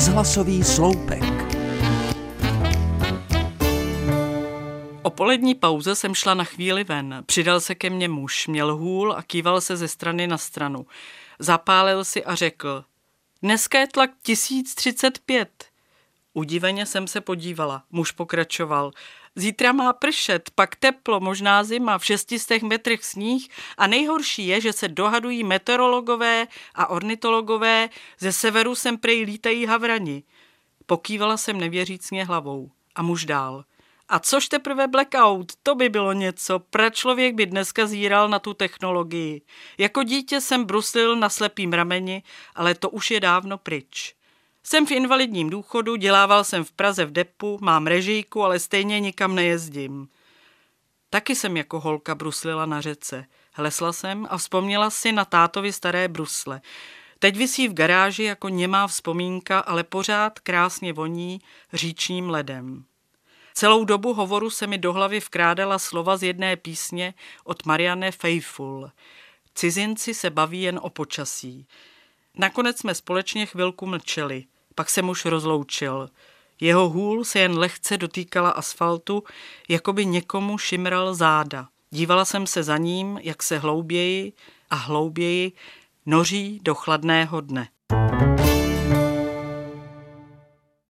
Rozhlasový sloupek. O polední pauze jsem šla na chvíli ven. Přidal se ke mně muž, měl hůl a kýval se ze strany na stranu. Zapálil si a řekl, dneska je tlak 1035. Udiveně jsem se podívala. Muž pokračoval. Zítra má pršet, pak teplo, možná zima, v šestistech metrech sníh a nejhorší je, že se dohadují meteorologové a ornitologové, ze severu sem prej lítají havrani. Pokývala jsem nevěřícně hlavou. A muž dál. A což teprve blackout, to by bylo něco, pra člověk by dneska zíral na tu technologii. Jako dítě jsem bruslil na slepým rameni, ale to už je dávno pryč. Jsem v invalidním důchodu, dělával jsem v Praze v depu, mám režijku, ale stejně nikam nejezdím. Taky jsem jako holka bruslila na řece. Hlesla jsem a vzpomněla si na tátovi staré brusle. Teď visí v garáži jako němá vzpomínka, ale pořád krásně voní říčním ledem. Celou dobu hovoru se mi do hlavy vkrádala slova z jedné písně od Marianne Faithful. Cizinci se baví jen o počasí. Nakonec jsme společně chvilku mlčeli, pak se muž rozloučil. Jeho hůl se jen lehce dotýkala asfaltu, jako by někomu šimral záda. Dívala jsem se za ním, jak se hlouběji a hlouběji noří do chladného dne.